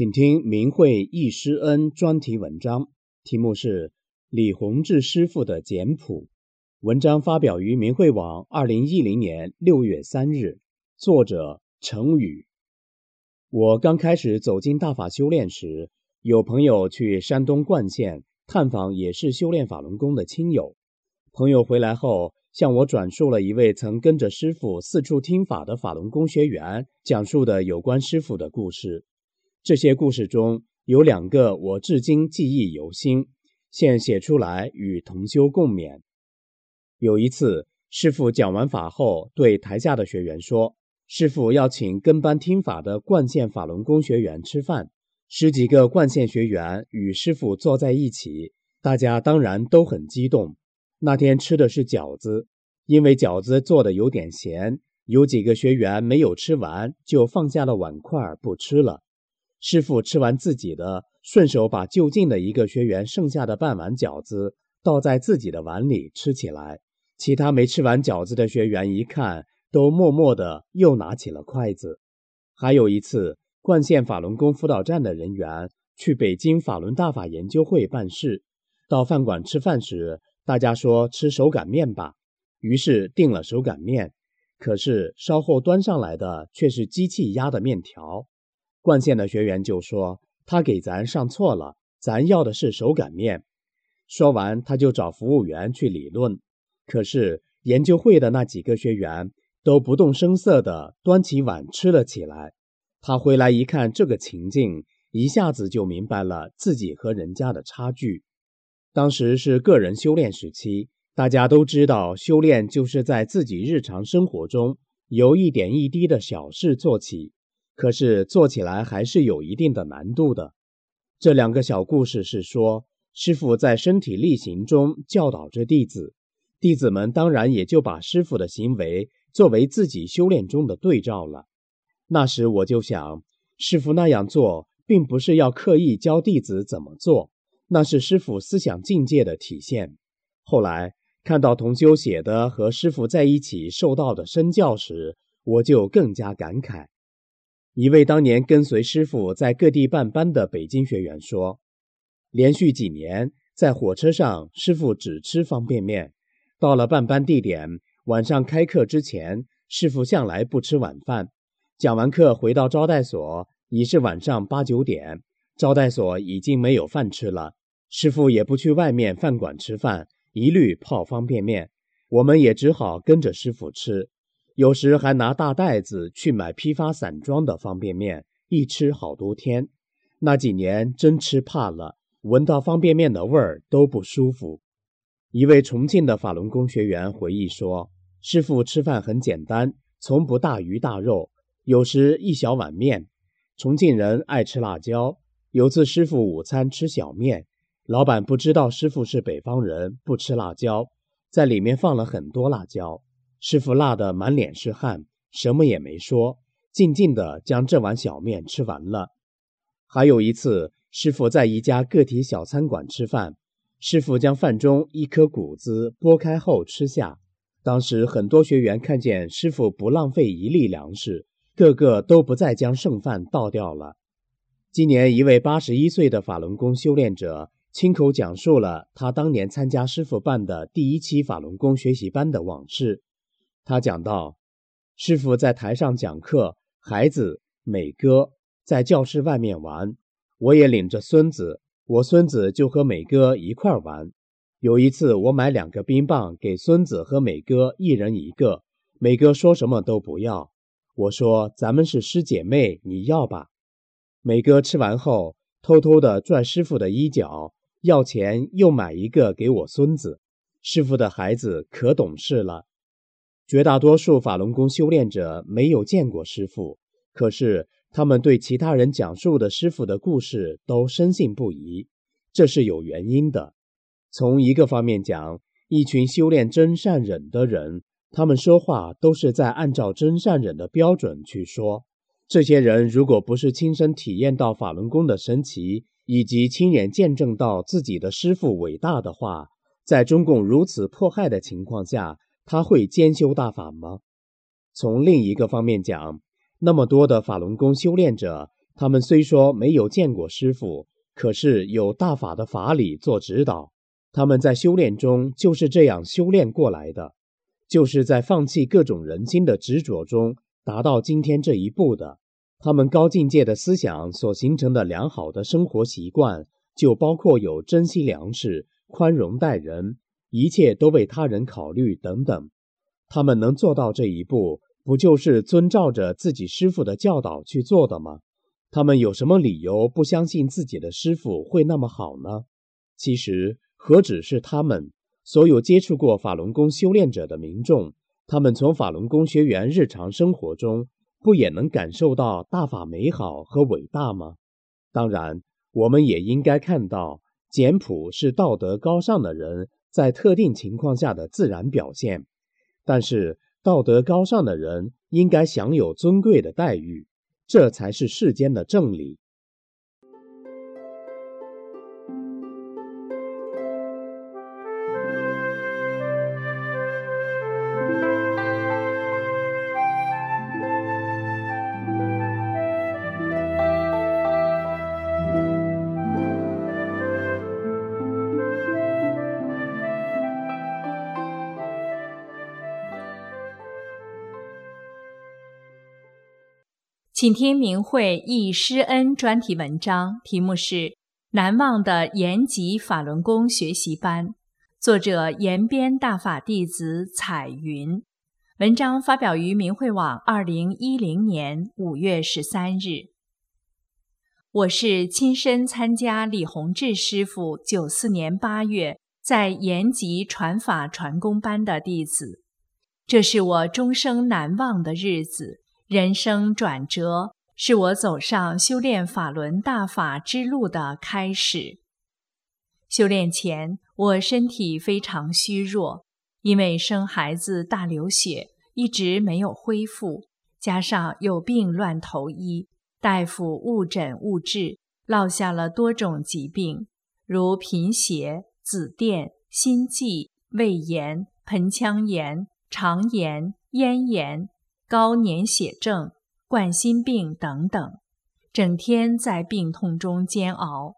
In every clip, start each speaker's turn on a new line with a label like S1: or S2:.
S1: 请听明慧忆师恩专题文章，题目是李洪志师傅的简谱。文章发表于明慧网，二零一零年六月三日。作者程宇。我刚开始走进大法修炼时，有朋友去山东冠县探访，也是修炼法轮功的亲友。朋友回来后，向我转述了一位曾跟着师傅四处听法的法轮功学员讲述的有关师傅的故事。这些故事中有两个我至今记忆犹新，现写出来与同修共勉。有一次，师傅讲完法后，对台下的学员说：“师傅要请跟班听法的冠县法轮功学员吃饭。”十几个冠县学员与师傅坐在一起，大家当然都很激动。那天吃的是饺子，因为饺子做的有点咸，有几个学员没有吃完，就放下了碗筷不吃了。师傅吃完自己的，顺手把就近的一个学员剩下的半碗饺子倒在自己的碗里吃起来。其他没吃完饺子的学员一看，都默默的又拿起了筷子。还有一次，冠县法轮功辅导站的人员去北京法轮大法研究会办事，到饭馆吃饭时，大家说吃手擀面吧，于是订了手擀面。可是稍后端上来的却是机器压的面条。冠县的学员就说：“他给咱上错了，咱要的是手擀面。”说完，他就找服务员去理论。可是研究会的那几个学员都不动声色地端起碗吃了起来。他回来一看这个情境，一下子就明白了自己和人家的差距。当时是个人修炼时期，大家都知道，修炼就是在自己日常生活中由一点一滴的小事做起。可是做起来还是有一定的难度的。这两个小故事是说，师傅在身体力行中教导着弟子，弟子们当然也就把师傅的行为作为自己修炼中的对照了。那时我就想，师傅那样做，并不是要刻意教弟子怎么做，那是师傅思想境界的体现。后来看到同修写的和师傅在一起受到的身教时，我就更加感慨。一位当年跟随师傅在各地办班的北京学员说：“连续几年在火车上，师傅只吃方便面；到了办班地点，晚上开课之前，师傅向来不吃晚饭。讲完课回到招待所，已是晚上八九点，招待所已经没有饭吃了。师傅也不去外面饭馆吃饭，一律泡方便面。我们也只好跟着师傅吃。”有时还拿大袋子去买批发散装的方便面，一吃好多天。那几年真吃怕了，闻到方便面的味儿都不舒服。一位重庆的法轮功学员回忆说：“师傅吃饭很简单，从不大鱼大肉，有时一小碗面。重庆人爱吃辣椒，有次师傅午餐吃小面，老板不知道师傅是北方人，不吃辣椒，在里面放了很多辣椒。”师傅辣得满脸是汗，什么也没说，静静地将这碗小面吃完了。还有一次，师傅在一家个体小餐馆吃饭，师傅将饭中一颗谷子剥开后吃下。当时很多学员看见师傅不浪费一粒粮食，个个都不再将剩饭倒掉了。今年，一位八十一岁的法轮功修炼者亲口讲述了他当年参加师傅办的第一期法轮功学习班的往事。他讲到，师傅在台上讲课，孩子美哥在教室外面玩，我也领着孙子，我孙子就和美哥一块玩。有一次，我买两个冰棒给孙子和美哥一人一个，美哥说什么都不要。我说：“咱们是师姐妹，你要吧。”美哥吃完后，偷偷的拽师傅的衣角，要钱又买一个给我孙子。师傅的孩子可懂事了。绝大多数法轮功修炼者没有见过师傅，可是他们对其他人讲述的师傅的故事都深信不疑，这是有原因的。从一个方面讲，一群修炼真善忍的人，他们说话都是在按照真善忍的标准去说。这些人如果不是亲身体验到法轮功的神奇，以及亲眼见证到自己的师傅伟大的话，在中共如此迫害的情况下，他会兼修大法吗？从另一个方面讲，那么多的法轮功修炼者，他们虽说没有见过师傅，可是有大法的法理做指导，他们在修炼中就是这样修炼过来的，就是在放弃各种人心的执着中达到今天这一步的。他们高境界的思想所形成的良好的生活习惯，就包括有珍惜粮食、宽容待人、一切都为他人考虑等等。他们能做到这一步，不就是遵照着自己师傅的教导去做的吗？他们有什么理由不相信自己的师傅会那么好呢？其实，何止是他们，所有接触过法轮功修炼者的民众，他们从法轮功学员日常生活中。不也能感受到大法美好和伟大吗？当然，我们也应该看到简朴是道德高尚的人在特定情况下的自然表现。但是，道德高尚的人应该享有尊贵的待遇，这才是世间的正理。
S2: 请听明慧忆师恩专题文章，题目是《难忘的延吉法轮功学习班》，作者延边大法弟子彩云。文章发表于明慧网，二零一零年五月十三日。我是亲身参加李洪志师傅九四年八月在延吉传法传功班的弟子，这是我终生难忘的日子。人生转折是我走上修炼法轮大法之路的开始。修炼前，我身体非常虚弱，因为生孩子大流血，一直没有恢复，加上有病乱投医，大夫误诊误治，落下了多种疾病，如贫血、紫癜、心悸、胃炎、盆腔炎、肠炎、咽炎。高粘血症、冠心病等等，整天在病痛中煎熬。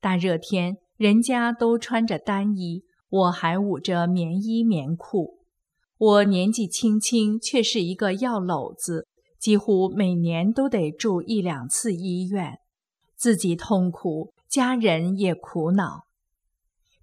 S2: 大热天，人家都穿着单衣，我还捂着棉衣棉裤。我年纪轻轻，却是一个药篓子，几乎每年都得住一两次医院，自己痛苦，家人也苦恼。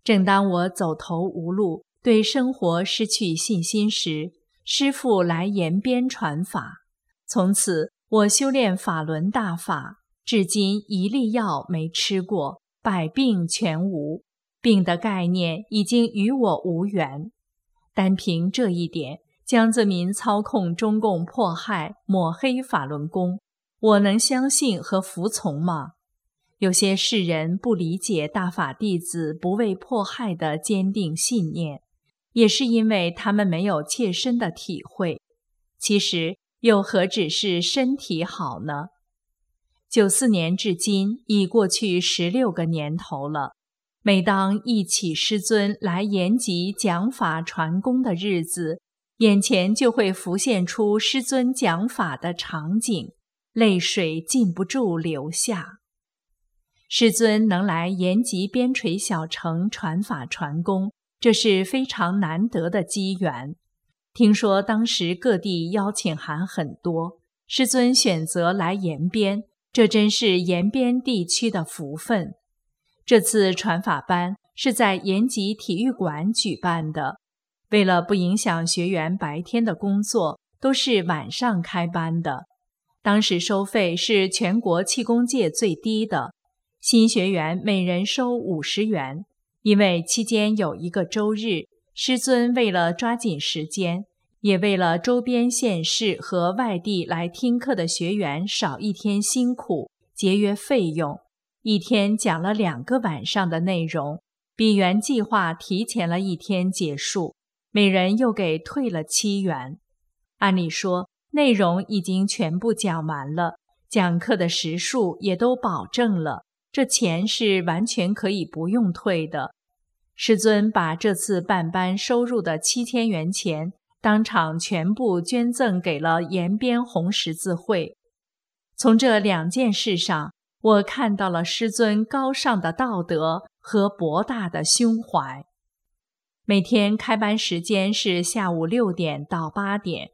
S2: 正当我走投无路，对生活失去信心时，师父来延边传法，从此我修炼法轮大法，至今一粒药没吃过，百病全无，病的概念已经与我无缘。单凭这一点，江泽民操控中共迫害抹黑法轮功，我能相信和服从吗？有些世人不理解大法弟子不畏迫害的坚定信念。也是因为他们没有切身的体会，其实又何止是身体好呢？九四年至今已过去十六个年头了。每当忆起师尊来延吉讲法传功的日子，眼前就会浮现出师尊讲法的场景，泪水禁不住流下。师尊能来延吉边陲小城传法传功。这是非常难得的机缘。听说当时各地邀请函很多，师尊选择来延边，这真是延边地区的福分。这次传法班是在延吉体育馆举办的，为了不影响学员白天的工作，都是晚上开班的。当时收费是全国气功界最低的，新学员每人收五十元。因为期间有一个周日，师尊为了抓紧时间，也为了周边县市和外地来听课的学员少一天辛苦，节约费用，一天讲了两个晚上的内容，比原计划提前了一天结束，每人又给退了七元。按理说，内容已经全部讲完了，讲课的时数也都保证了，这钱是完全可以不用退的。师尊把这次办班收入的七千元钱。当场全部捐赠给了延边红十字会。从这两件事上，我看到了师尊高尚的道德和博大的胸怀。每天开班时间是下午六点到八点，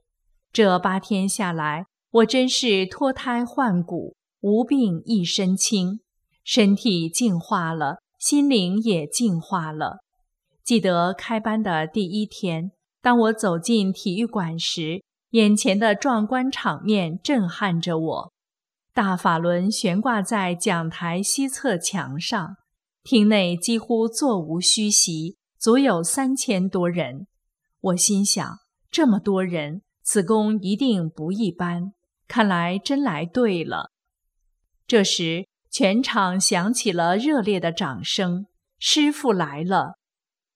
S2: 这八天下来，我真是脱胎换骨，无病一身轻，身体净化了，心灵也净化了。记得开班的第一天。当我走进体育馆时，眼前的壮观场面震撼着我。大法轮悬挂在讲台西侧墙上，厅内几乎座无虚席，足有三千多人。我心想：这么多人，此功一定不一般。看来真来对了。这时，全场响起了热烈的掌声。师傅来了。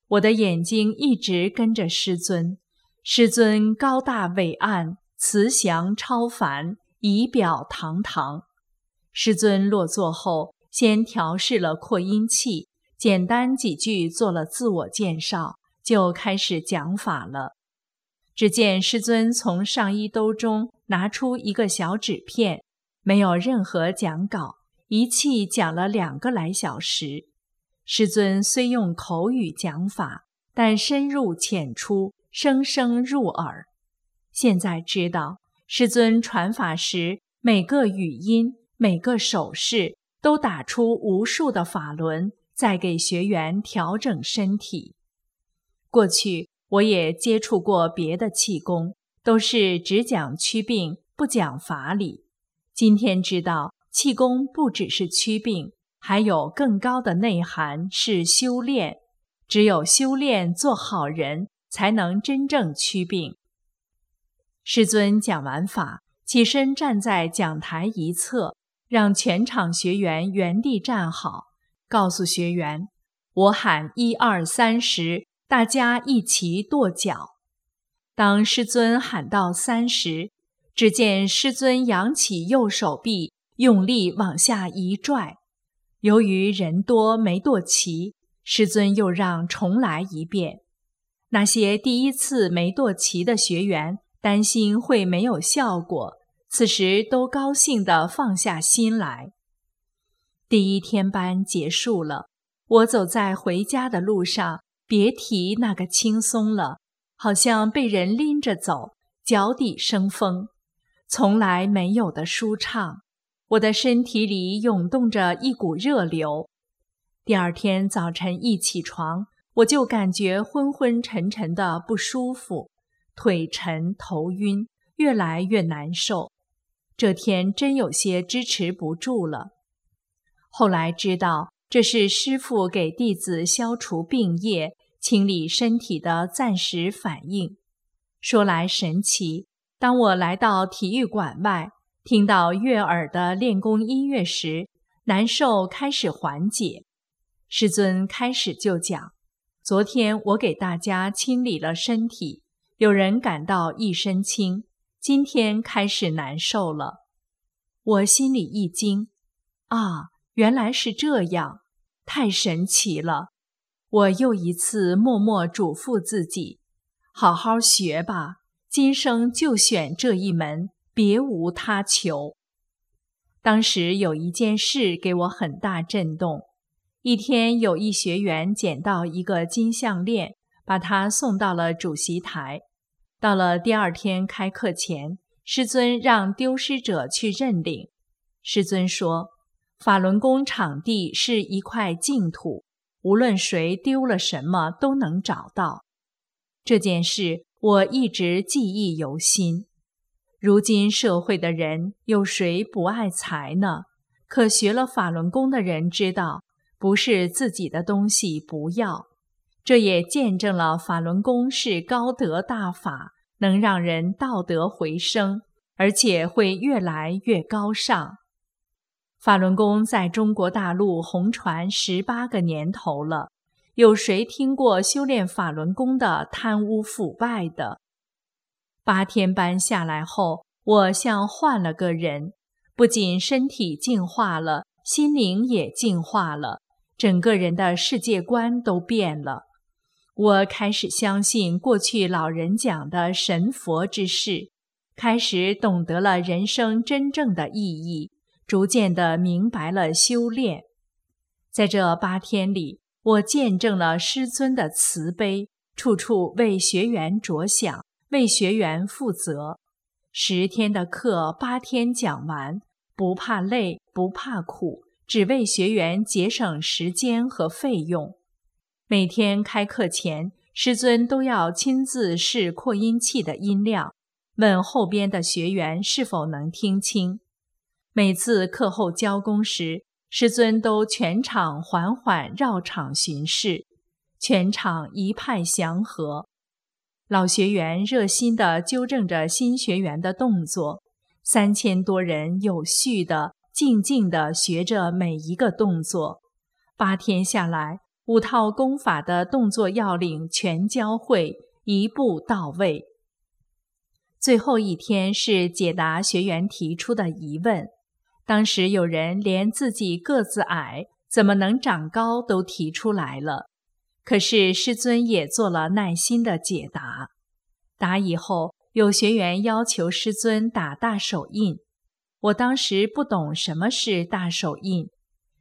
S2: 我的眼睛一直跟着师尊，师尊高大伟岸，慈祥超凡，仪表堂堂。师尊落座后，先调试了扩音器，简单几句做了自我介绍，就开始讲法了。只见师尊从上衣兜中拿出一个小纸片，没有任何讲稿，一气讲了两个来小时。师尊虽用口语讲法，但深入浅出，声声入耳。现在知道，师尊传法时，每个语音、每个手势都打出无数的法轮，在给学员调整身体。过去我也接触过别的气功，都是只讲祛病，不讲法理。今天知道，气功不只是祛病。还有更高的内涵是修炼，只有修炼做好人，才能真正祛病。师尊讲完法，起身站在讲台一侧，让全场学员原地站好，告诉学员：“我喊一二三时，大家一起跺脚。”当师尊喊到三时，只见师尊扬起右手臂，用力往下一拽。由于人多没跺齐，师尊又让重来一遍。那些第一次没跺齐的学员担心会没有效果，此时都高兴地放下心来。第一天班结束了，我走在回家的路上，别提那个轻松了，好像被人拎着走，脚底生风，从来没有的舒畅。我的身体里涌动着一股热流。第二天早晨一起床，我就感觉昏昏沉沉的不舒服，腿沉头晕，越来越难受。这天真有些支持不住了。后来知道这是师傅给弟子消除病业、清理身体的暂时反应。说来神奇，当我来到体育馆外。听到悦耳的练功音乐时，难受开始缓解。师尊开始就讲：“昨天我给大家清理了身体，有人感到一身轻，今天开始难受了。”我心里一惊：“啊，原来是这样，太神奇了！”我又一次默默嘱咐自己：“好好学吧，今生就选这一门。”别无他求。当时有一件事给我很大震动。一天，有一学员捡到一个金项链，把它送到了主席台。到了第二天开课前，师尊让丢失者去认领。师尊说：“法轮功场地是一块净土，无论谁丢了什么都能找到。”这件事我一直记忆犹新。如今社会的人有谁不爱财呢？可学了法轮功的人知道，不是自己的东西不要。这也见证了法轮功是高德大法，能让人道德回升，而且会越来越高尚。法轮功在中国大陆红传十八个年头了，有谁听过修炼法轮功的贪污腐败的？八天班下来后，我像换了个人，不仅身体净化了，心灵也净化了，整个人的世界观都变了。我开始相信过去老人讲的神佛之事，开始懂得了人生真正的意义。逐渐的明白了修炼，在这八天里，我见证了师尊的慈悲，处处为学员着想，为学员负责。十天的课，八天讲完，不怕累，不怕苦，只为学员节省时间和费用。每天开课前，师尊都要亲自试扩音器的音量，问后边的学员是否能听清。每次课后交工时，师尊都全场缓缓绕场巡视，全场一派祥和。老学员热心地纠正着新学员的动作，三千多人有序地、静静地学着每一个动作。八天下来，五套功法的动作要领全教会，一步到位。最后一天是解答学员提出的疑问。当时有人连自己个子矮，怎么能长高都提出来了，可是师尊也做了耐心的解答。答以后，有学员要求师尊打大手印，我当时不懂什么是大手印。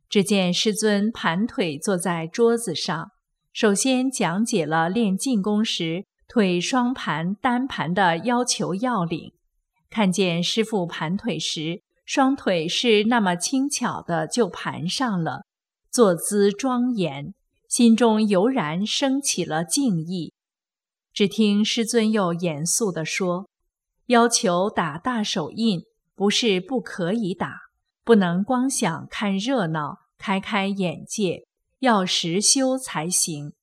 S2: 只见师尊盘腿坐在桌子上，首先讲解了练静功时腿双盘、单盘的要求要领。看见师傅盘腿时。双腿是那么轻巧的就盘上了，坐姿庄严，心中油然升起了敬意。只听师尊又严肃地说：“要求打大手印，不是不可以打，不能光想看热闹，开开眼界，要实修才行。”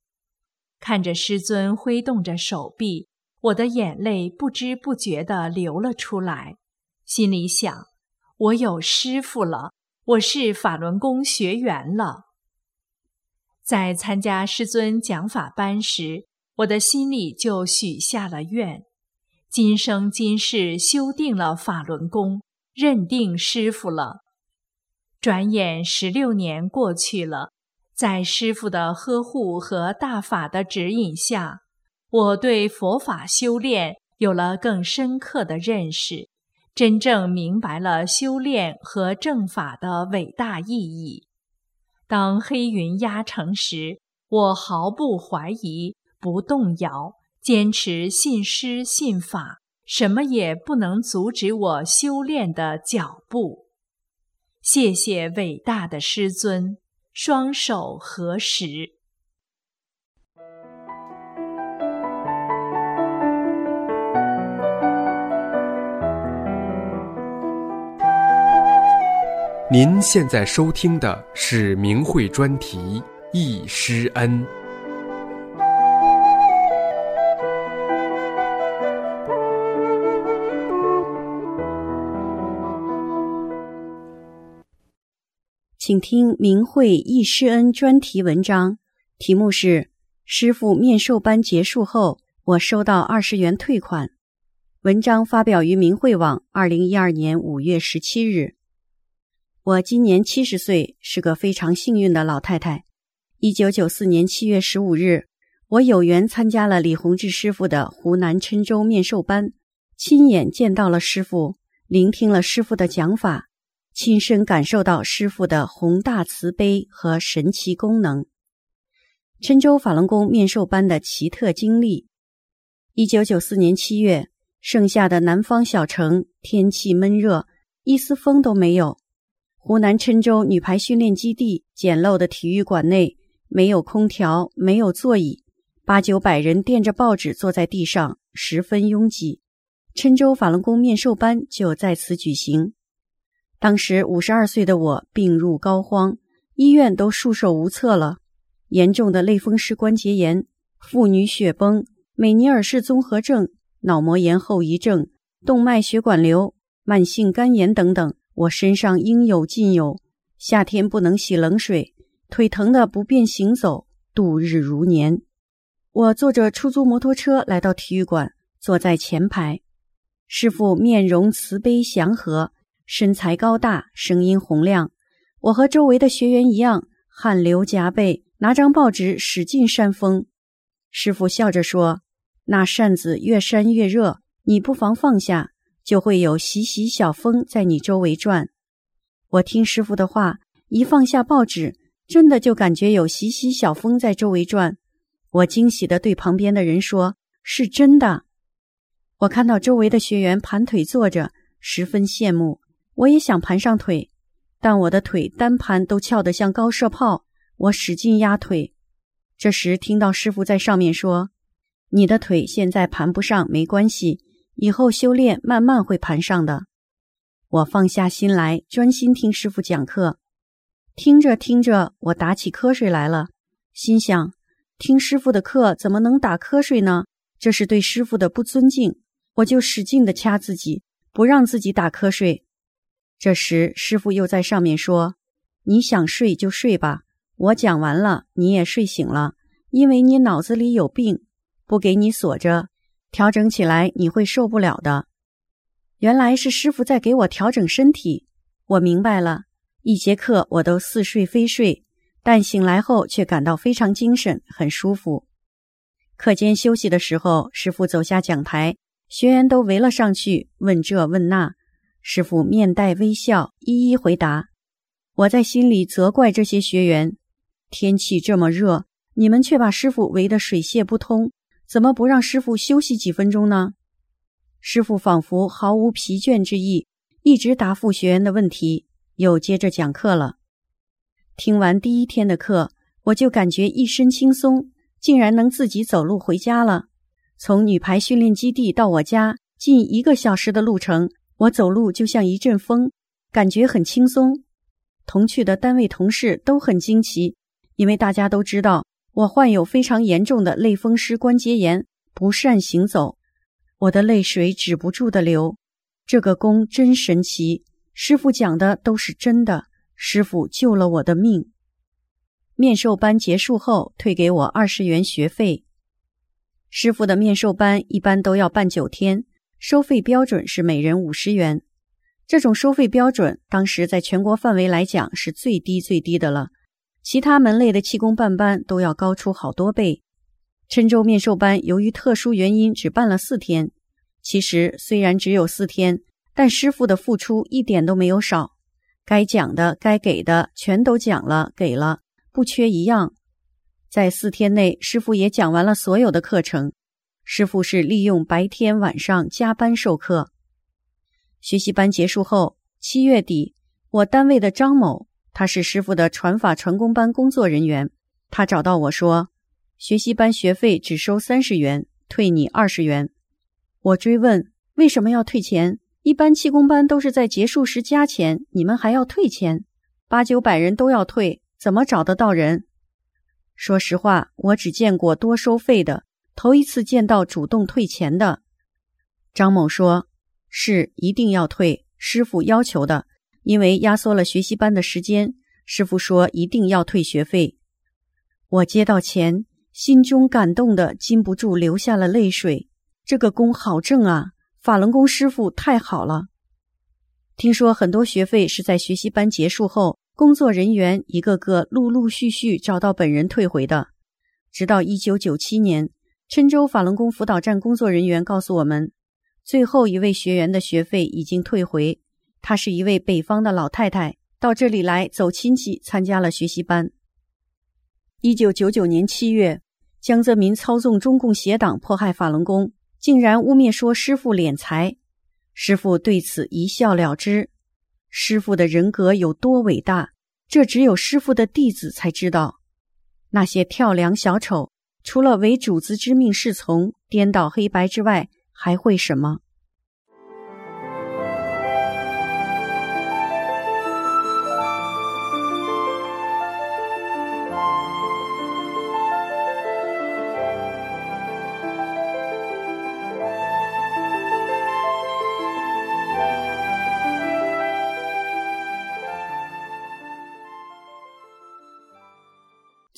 S2: 看着师尊挥动着手臂，我的眼泪不知不觉地流了出来，心里想。我有师傅了，我是法轮功学员了。在参加师尊讲法班时，我的心里就许下了愿：今生今世修定了法轮功，认定师傅了。转眼十六年过去了，在师傅的呵护和大法的指引下，我对佛法修炼有了更深刻的认识。真正明白了修炼和正法的伟大意义。当黑云压城时，我毫不怀疑，不动摇，坚持信师信法，什么也不能阻止我修炼的脚步。谢谢伟大的师尊，双手合十。
S3: 您现在收听的是明慧专题《易师恩》。
S4: 请听明慧易师恩专题文章，题目是“师傅面授班结束后，我收到二十元退款”。文章发表于明慧网，二零一二年五月十七日。我今年七十岁，是个非常幸运的老太太。一九九四年七月十五日，我有缘参加了李洪志师傅的湖南郴州面授班，亲眼见到了师傅，聆听了师傅的讲法，亲身感受到师傅的宏大慈悲和神奇功能。郴州法轮功面授班的奇特经历：一九九四年七月，盛夏的南方小城，天气闷热，一丝风都没有。湖南郴州女排训练基地简陋的体育馆内没有空调，没有座椅，八九百人垫着报纸坐在地上，十分拥挤。郴州法轮功面授班就在此举行。当时五十二岁的我病入膏肓，医院都束手无策了。严重的类风湿关节炎、妇女血崩、美尼尔氏综合症、脑膜炎后遗症、动脉血管瘤、慢性肝炎等等，我身上应有尽有。夏天不能洗冷水，腿疼的不便行走，度日如年。我坐着出租摩托车来到体育馆，坐在前排。师傅面容慈悲祥和，身材高大，声音洪亮。我和周围的学员一样，汗流浃背，拿张报纸使劲扇风。师傅笑着说：“那扇子越扇越热，你不妨放下，就会有习习小风在你周围转。”我听师傅的话，一放下报纸，真的就感觉有习习小风在周围转。我惊喜地对旁边的人说：“是真的。”我看到周围的学员盘腿坐着，十分羡慕。我也想盘上腿，但我的腿单盘都翘得像高射炮。我使劲压腿。这时听到师傅在上面说：“你的腿现在盘不上没关系，以后修炼慢慢会盘上的。”我放下心来，专心听师傅讲课。听着听着，我打起瞌睡来了，心想：听师傅的课怎么能打瞌睡呢？这是对师傅的不尊敬。我就使劲的掐自己，不让自己打瞌睡。这时师傅又在上面说：“你想睡就睡吧。”我讲完了，你也睡醒了，因为你脑子里有病，不给你锁着，调整起来你会受不了的。原来是师傅在给我调整身体，我明白了。一节课我都似睡非睡，但醒来后却感到非常精神，很舒服。课间休息的时候，师傅走下讲台，学员都围了上去，问这问那，师傅面带微笑，一一回答。我在心里责怪这些学员。天气这么热，你们却把师傅围得水泄不通，怎么不让师傅休息几分钟呢？师傅仿佛毫无疲倦之意，一直答复学员的问题，又接着讲课了。听完第一天的课，我就感觉一身轻松，竟然能自己走路回家了。从女排训练基地到我家近一个小时的路程，我走路就像一阵风，感觉很轻松。同去的单位同事都很惊奇。因为大家都知道我患有非常严重的类风湿关节炎，不善行走，我的泪水止不住的流。这个功真神奇，师傅讲的都是真的，师傅救了我的命。面授班结束后，退给我二十元学费。师傅的面授班一般都要办九天，收费标准是每人五十元。这种收费标准，当时在全国范围来讲是最低最低的了。其他门类的气功办班都要高出好多倍。郴州面授班由于特殊原因只办了四天，其实虽然只有四天，但师傅的付出一点都没有少，该讲的、该给的全都讲了、给了，不缺一样。在四天内，师傅也讲完了所有的课程。师傅是利用白天晚上加班授课。学习班结束后，七月底，我单位的张某。他是师傅的传法传功班工作人员，他找到我说：“学习班学费只收三十元，退你二十元。”我追问为什么要退钱？一般气功班都是在结束时加钱，你们还要退钱？八九百人都要退，怎么找得到人？说实话，我只见过多收费的，头一次见到主动退钱的。张某说：“是一定要退，师傅要求的。”因为压缩了学习班的时间，师傅说一定要退学费。我接到钱，心中感动的禁不住流下了泪水。这个功好挣啊！法轮功师傅太好了。听说很多学费是在学习班结束后，工作人员一个个陆陆续续找到本人退回的。直到一九九七年，郴州法轮功辅导站工作人员告诉我们，最后一位学员的学费已经退回。她是一位北方的老太太，到这里来走亲戚，参加了学习班。一九九九年七月，江泽民操纵中共邪党迫害法轮功，竟然污蔑说师傅敛财。师傅对此一笑了之。师傅的人格有多伟大，这只有师傅的弟子才知道。那些跳梁小丑，除了为主子之命是从、颠倒黑白之外，还会什么？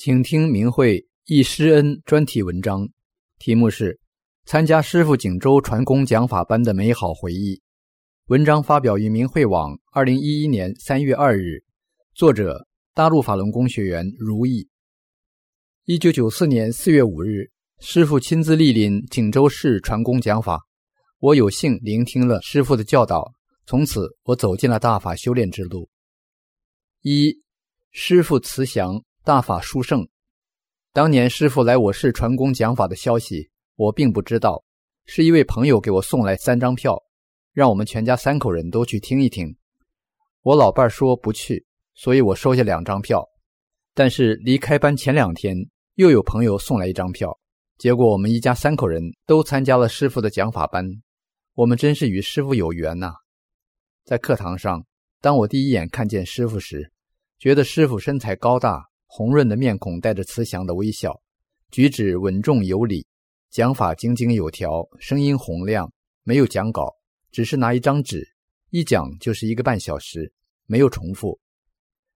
S5: 请听明慧一师恩专题文章，题目是《参加师傅锦州传功讲法班的美好回忆》。文章发表于明慧网，二零一一年三月二日。作者：大陆法轮功学员如意。一九九四年四月五日，师傅亲自莅临锦州市传功讲法，我有幸聆听了师傅的教导，从此我走进了大法修炼之路。一，师傅慈祥。大法殊胜。当年师傅来我市传功讲法的消息，我并不知道，是一位朋友给我送来三张票，让我们全家三口人都去听一听。我老伴说不去，所以我收下两张票。但是离开班前两天，又有朋友送来一张票，结果我们一家三口人都参加了师傅的讲法班。我们真是与师傅有缘呐！在课堂上，当我第一眼看见师傅时，觉得师傅身材高大。红润的面孔带着慈祥的微笑，举止稳重有礼，讲法井井有条，声音洪亮。没有讲稿，只是拿一张纸，一讲就是一个半小时，没有重复。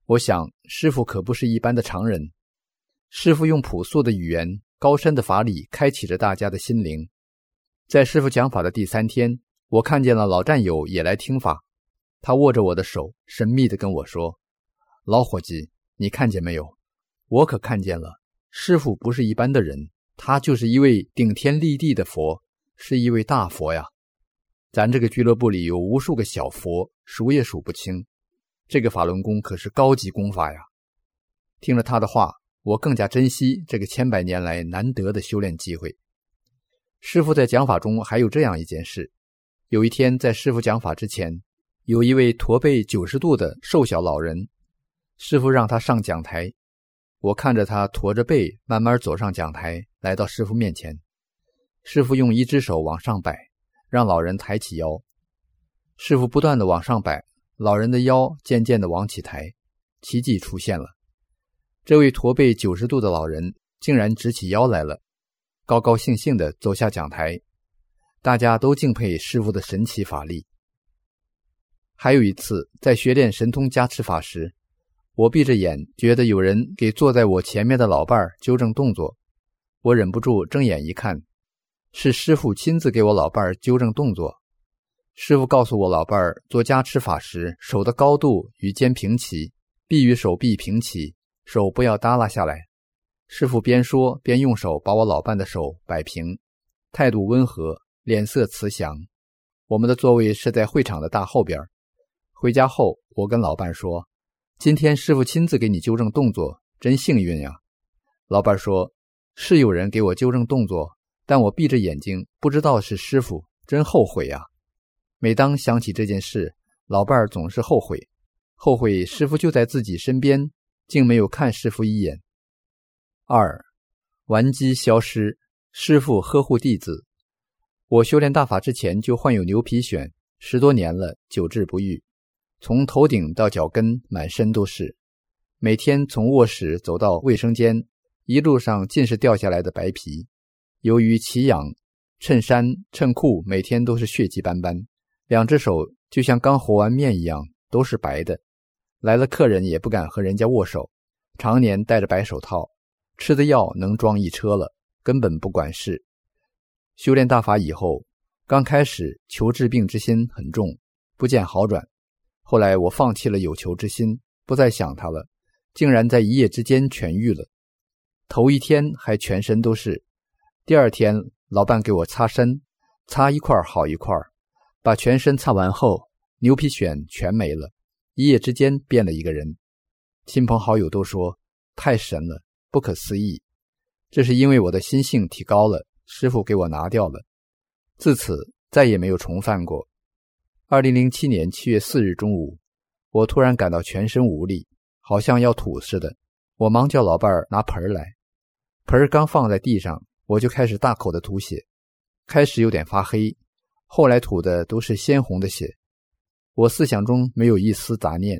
S5: 我想，师傅可不是一般的常人。师傅用朴素的语言、高深的法理，开启着大家的心灵。在师傅讲法的第三天，我看见了老战友也来听法。他握着我的手，神秘地跟我说：“老伙计，你看见没有？”我可看见了，师傅不是一般的人，他就是一位顶天立地的佛，是一位大佛呀。咱这个俱乐部里有无数个小佛，数也数不清。这个法轮功可是高级功法呀。听了他的话，我更加珍惜这个千百年来难得的修炼机会。师傅在讲法中还有这样一件事：有一天在师傅讲法之前，有一位驼背九十度的瘦小老人，师傅让他上讲台。我看着他驼着背慢慢走上讲台，来到师傅面前。师傅用一只手往上摆，让老人抬起腰。师傅不断的往上摆，老人的腰渐渐的往起抬，奇迹出现了。这位驼背九十度的老人竟然直起腰来了，高高兴兴的走下讲台。大家都敬佩师傅的神奇法力。还有一次，在学练神通加持法时。我闭着眼，觉得有人给坐在我前面的老伴儿纠正动作。我忍不住睁眼一看，是师傅亲自给我老伴儿纠正动作。师傅告诉我老伴儿做加持法时，手的高度与肩平齐，臂与手臂平齐，手不要耷拉下来。师傅边说边用手把我老伴的手摆平，态度温和，脸色慈祥。我们的座位是在会场的大后边。回家后，我跟老伴说。今天师傅亲自给你纠正动作，真幸运呀！老伴说：“是有人给我纠正动作，但我闭着眼睛，不知道是师傅，真后悔呀！”每当想起这件事，老伴儿总是后悔，后悔师傅就在自己身边，竟没有看师傅一眼。二，顽疾消失，师傅呵护弟子。我修炼大法之前就患有牛皮癣，十多年了，久治不愈。从头顶到脚跟，满身都是。每天从卧室走到卫生间，一路上尽是掉下来的白皮。由于奇痒，衬衫、衬裤每天都是血迹斑斑。两只手就像刚和完面一样，都是白的。来了客人也不敢和人家握手，常年戴着白手套。吃的药能装一车了，根本不管事。修炼大法以后，刚开始求治病之心很重，不见好转。后来我放弃了有求之心，不再想他了，竟然在一夜之间痊愈了。头一天还全身都是，第二天老伴给我擦身，擦一块好一块，把全身擦完后，牛皮癣全没了，一夜之间变了一个人。亲朋好友都说太神了，不可思议。这是因为我的心性提高了，师傅给我拿掉了，自此再也没有重犯过。二零零七年七月四日中午，我突然感到全身无力，好像要吐似的。我忙叫老伴儿拿盆儿来，盆儿刚放在地上，我就开始大口的吐血。开始有点发黑，后来吐的都是鲜红的血。我思想中没有一丝杂念，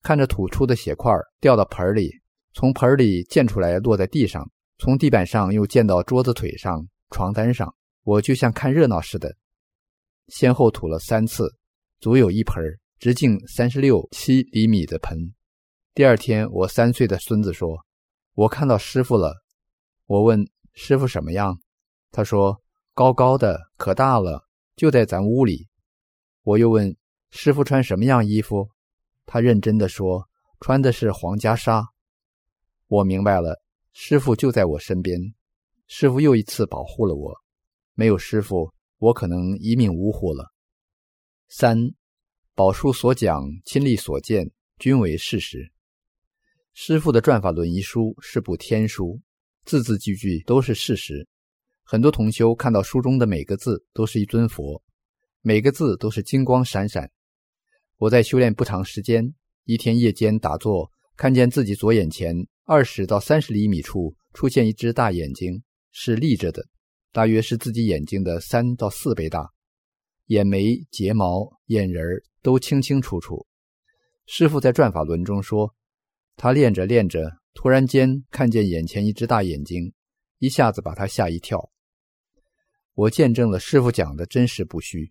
S5: 看着吐出的血块掉到盆里，从盆里溅出来落在地上，从地板上又溅到桌子腿上、床单上，我就像看热闹似的，先后吐了三次。足有一盆直径三十六七厘米的盆。第二天，我三岁的孙子说：“我看到师傅了。我问师傅什么样？他说高高的，可大了，就在咱屋里。我又问师傅穿什么样衣服？他认真的说穿的是皇家纱。我明白了，师傅就在我身边。师傅又一次保护了我。没有师傅，我可能一命呜呼了。三，宝书所讲，亲历所见，均为事实。师傅的《转法轮》一书是部天书，字字句句都是事实。很多同修看到书中的每个字都是一尊佛，每个字都是金光闪闪。我在修炼不长时间，一天夜间打坐，看见自己左眼前二十到三十厘米处出现一只大眼睛，是立着的，大约是自己眼睛的三到四倍大，眼眉、睫毛、眼仁儿都清清楚楚。师傅在《转法轮》中说。他练着练着，突然间看见眼前一只大眼睛，一下子把他吓一跳。我见证了师傅讲的真实不虚。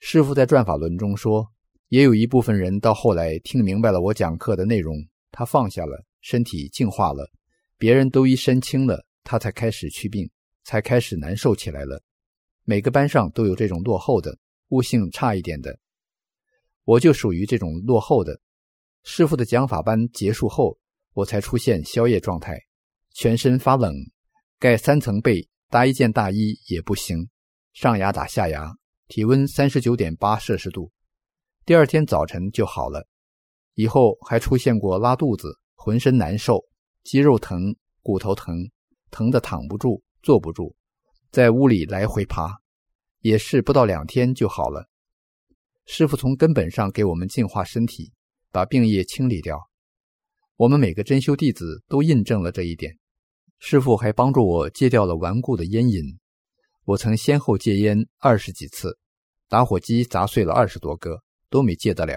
S5: 师傅在《转法轮》中说，也有一部分人到后来听明白了我讲课的内容，他放下了，身体净化了，别人都一身轻了，他才开始去病，才开始难受起来了。每个班上都有这种落后的、悟性差一点的，我就属于这种落后的。师傅的讲法班结束后，我才出现宵夜状态，全身发冷，盖三层被，搭一件大衣也不行，上牙打下牙，体温三十九点八摄氏度。第二天早晨就好了，以后还出现过拉肚子、浑身难受、肌肉疼、骨头疼，疼得躺不住、坐不住，在屋里来回爬，也是不到两天就好了。师傅从根本上给我们净化身体。把病液清理掉，我们每个真修弟子都印证了这一点。师傅还帮助我戒掉了顽固的烟瘾。我曾先后戒烟二十几次，打火机砸碎了二十多个，都没戒得了。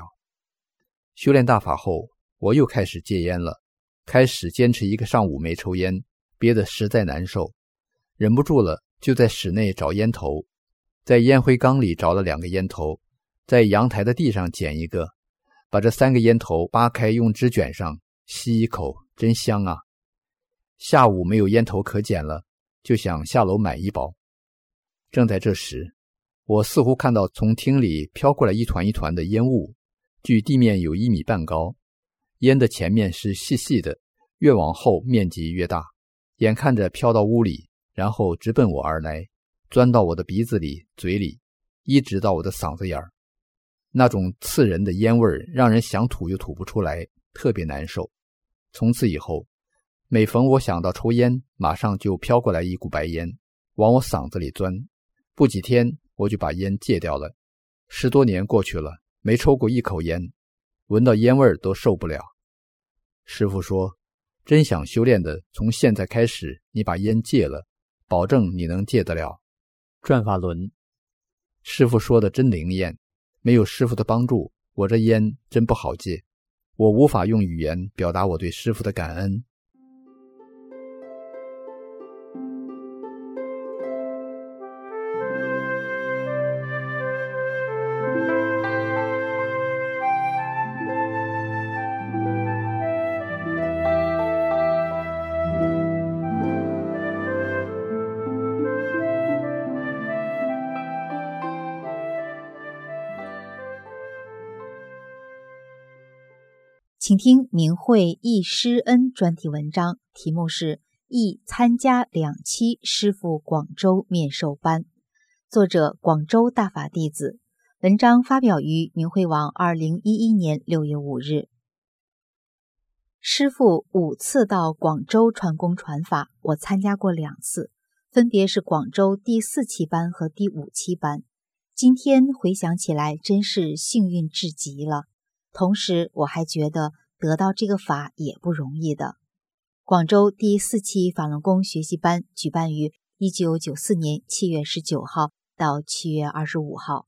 S5: 修炼大法后，我又开始戒烟了。开始坚持一个上午没抽烟，憋得实在难受，忍不住了，就在室内找烟头，在烟灰缸里找了两个烟头，在阳台的地上捡一个。把这三个烟头扒开，用纸卷上，吸一口，真香啊！下午没有烟头可捡了，就想下楼买一包。正在这时，我似乎看到从厅里飘过来一团一团的烟雾，距地面有一米半高，烟的前面是细细的，越往后面积越大，眼看着飘到屋里，然后直奔我而来，钻到我的鼻子里、嘴里，一直到我的嗓子眼儿。那种刺人的烟味儿，让人想吐又吐不出来，特别难受。从此以后，每逢我想到抽烟，马上就飘过来一股白烟，往我嗓子里钻。不几天，我就把烟戒掉了。十多年过去了，没抽过一口烟，闻到烟味儿都受不了。师傅说：“真想修炼的，从现在开始，你把烟戒了，保证你能戒得了。”转法轮，师傅说的真灵验。没有师傅的帮助，我这烟真不好戒。我无法用语言表达我对师傅的感恩。
S6: 请听明慧忆师恩专题文章，题目是《忆参加两期师傅广州面授班》，作者广州大法弟子。文章发表于明慧网，二零一一年六月五日。师傅五次到广州传功传法，我参加过两次，分别是广州第四期班和第五期班。今天回想起来，真是幸运至极了。同时，我还觉得。得到这个法也不容易的。广州第四期法轮功学习班举办于一九九四年七月十九号到七月二十五号。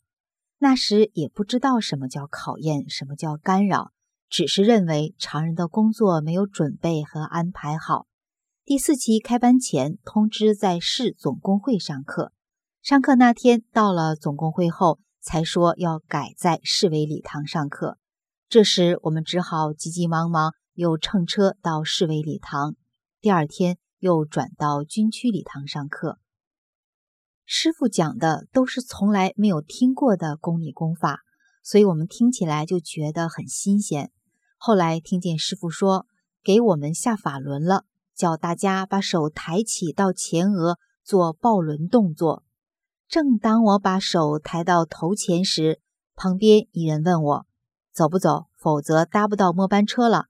S6: 那时也不知道什么叫考验，什么叫干扰，只是认为常人的工作没有准备和安排好。第四期开班前通知在市总工会上课，上课那天到了总工会后，才说要改在市委礼堂上课。这时，我们只好急急忙忙又乘车到市委礼堂。第二天又转到军区礼堂上课。师傅讲的都是从来没有听过的功理功法，所以我们听起来就觉得很新鲜。后来听见师傅说给我们下法轮了，叫大家把手抬起到前额做抱轮动作。正当我把手抬到头前时，旁边一人问我走不走，否则搭不到末班车了。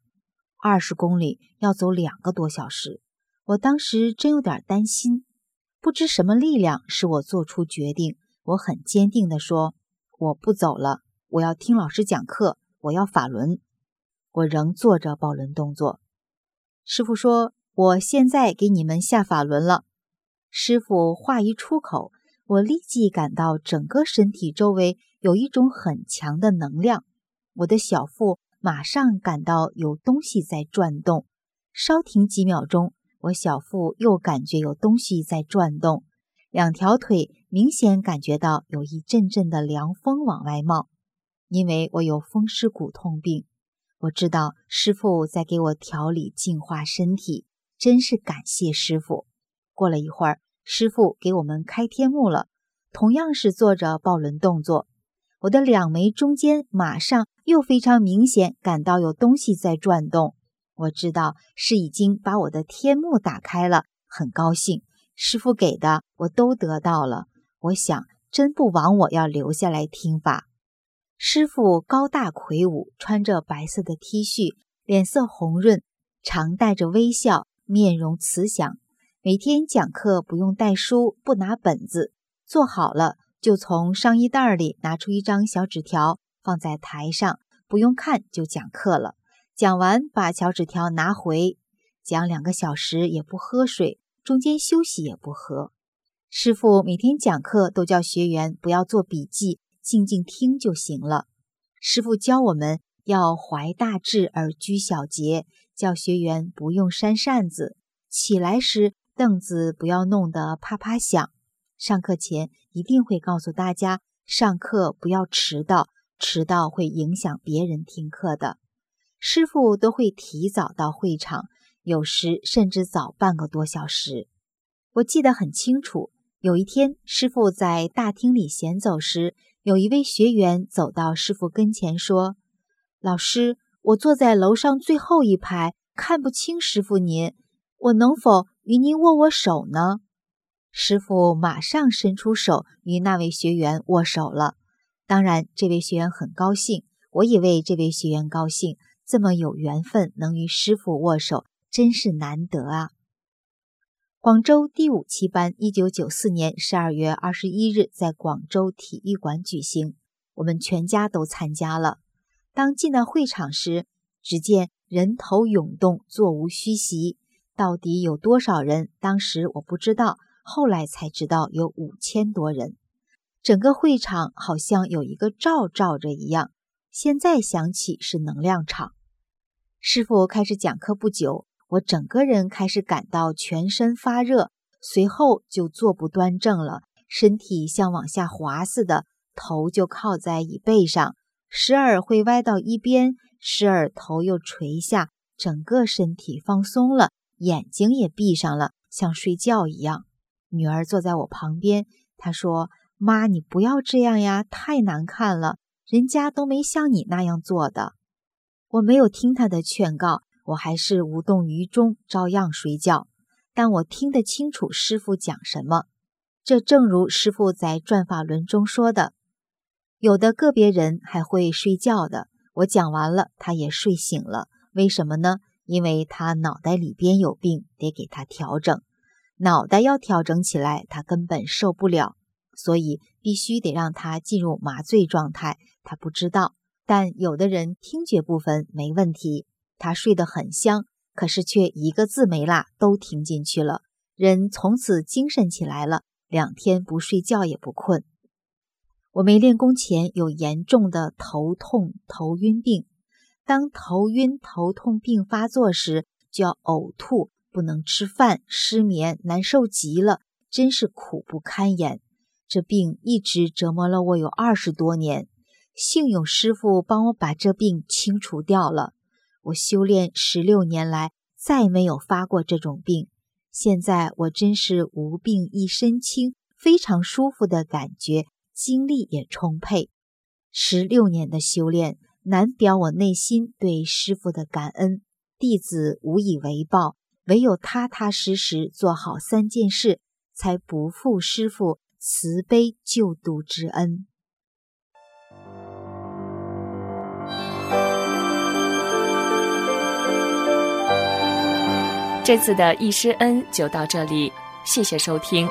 S6: 二十公里要走两个多小时，我当时真有点担心。不知什么力量使我做出决定，我很坚定地说：“我不走了，我要听老师讲课，我要法轮。”我仍做着抱轮动作。师傅说：“我现在给你们下法轮了。”师傅话一出口，我立即感到整个身体周围有一种很强的能量，我的小腹马上感到有东西在转动。稍停几秒钟。我小腹又感觉有东西在转动，两条腿明显感觉到有一阵阵的凉风往外冒。因为我有风湿骨痛病，我知道师傅在给我调理净化身体，真是感谢师傅。过了一会儿，师傅给我们开天目了，同样是做着抱轮动作。我的两眉中间马上又非常明显感到有东西在转动。我知道是已经把我的天幕打开了，很高兴。师傅给的我都得到了。我想真不枉我要留下来听法。师傅高大魁梧，穿着白色的 T 恤，脸色红润，常带着微笑，面容慈祥。每天讲课不用带书，不拿本子，做好了就从上衣袋里拿出一张小纸条，放在台上，不用看就讲课了。讲完，把小纸条拿回，讲两个小时也不喝水，中间休息也不喝。师傅每天讲课都叫学员不要做笔记，静静听就行了。师傅教我们要怀大志而居小节，叫学员不用扇扇子，起来时凳子不要弄得啪啪响。上课前一定会告诉大家，上课不要迟到，迟到会影响别人听课的。师傅都会提早到会场，有时甚至早半个多小时。我记得很清楚，有一天师傅在大厅里闲走时，有一位学员走到师傅跟前说：“老师，我坐在楼上最后一排，看不清师傅您，我能否与您握握手呢？”师傅马上伸出手与那位学员握手了。当然，这位学员很高兴，我也为这位学员高兴。这么有缘分能与师傅握手，真是难得啊！广州第五期班，一九九四年十二月二十一日在广州体育馆举行，我们全家都参加了。当进到会场时，只见人头涌动，座无虚席。到底有多少人？当时我不知道，后来才知道有五千多人。整个会场好像有一个罩罩着一样。现在想起是能量场。师傅开始讲课不久，我整个人开始感到全身发热，随后就坐不端正了，身体像往下滑似的，头就靠在椅背上，时而会歪到一边，时而头又垂下，整个身体放松了，眼睛也闭上了，像睡觉一样。女儿坐在我旁边，她说：“妈，你不要这样呀，太难看了。”人家都没像你那样做的，我没有听她的劝告，我还是无动于衷，照样睡觉。但我听得清楚师傅讲什么。这正如师傅在转法轮中说的，有的个别人还会睡觉的。我讲完了，他也睡醒了。为什么呢？因为他脑袋里边有病，得给他调整。脑袋要调整起来，他根本受不了。所以必须得让他进入麻醉状态。他不知道，但有的人听觉部分没问题，他睡得很香，可是却一个字没落都听进去了。人从此精神起来了，两天不睡觉也不困。我没练功前有严重的头痛、头晕病，当头晕、头痛病发作时，就要呕吐，不能吃饭，失眠，难受极了，真是苦不堪言。这病一直折磨了我有二十多年，幸有师傅帮我把这病清除掉了。我修炼十六年来，再没有发过这种病。现在我真是无病一身轻，非常舒服的感觉，精力也充沛。十六年的修炼，难表我内心对师傅的感恩。弟子无以为报，唯有踏踏实实做好三件事，才不负师傅慈悲救度之恩。
S7: 这次的一师恩就到这里，谢谢收听。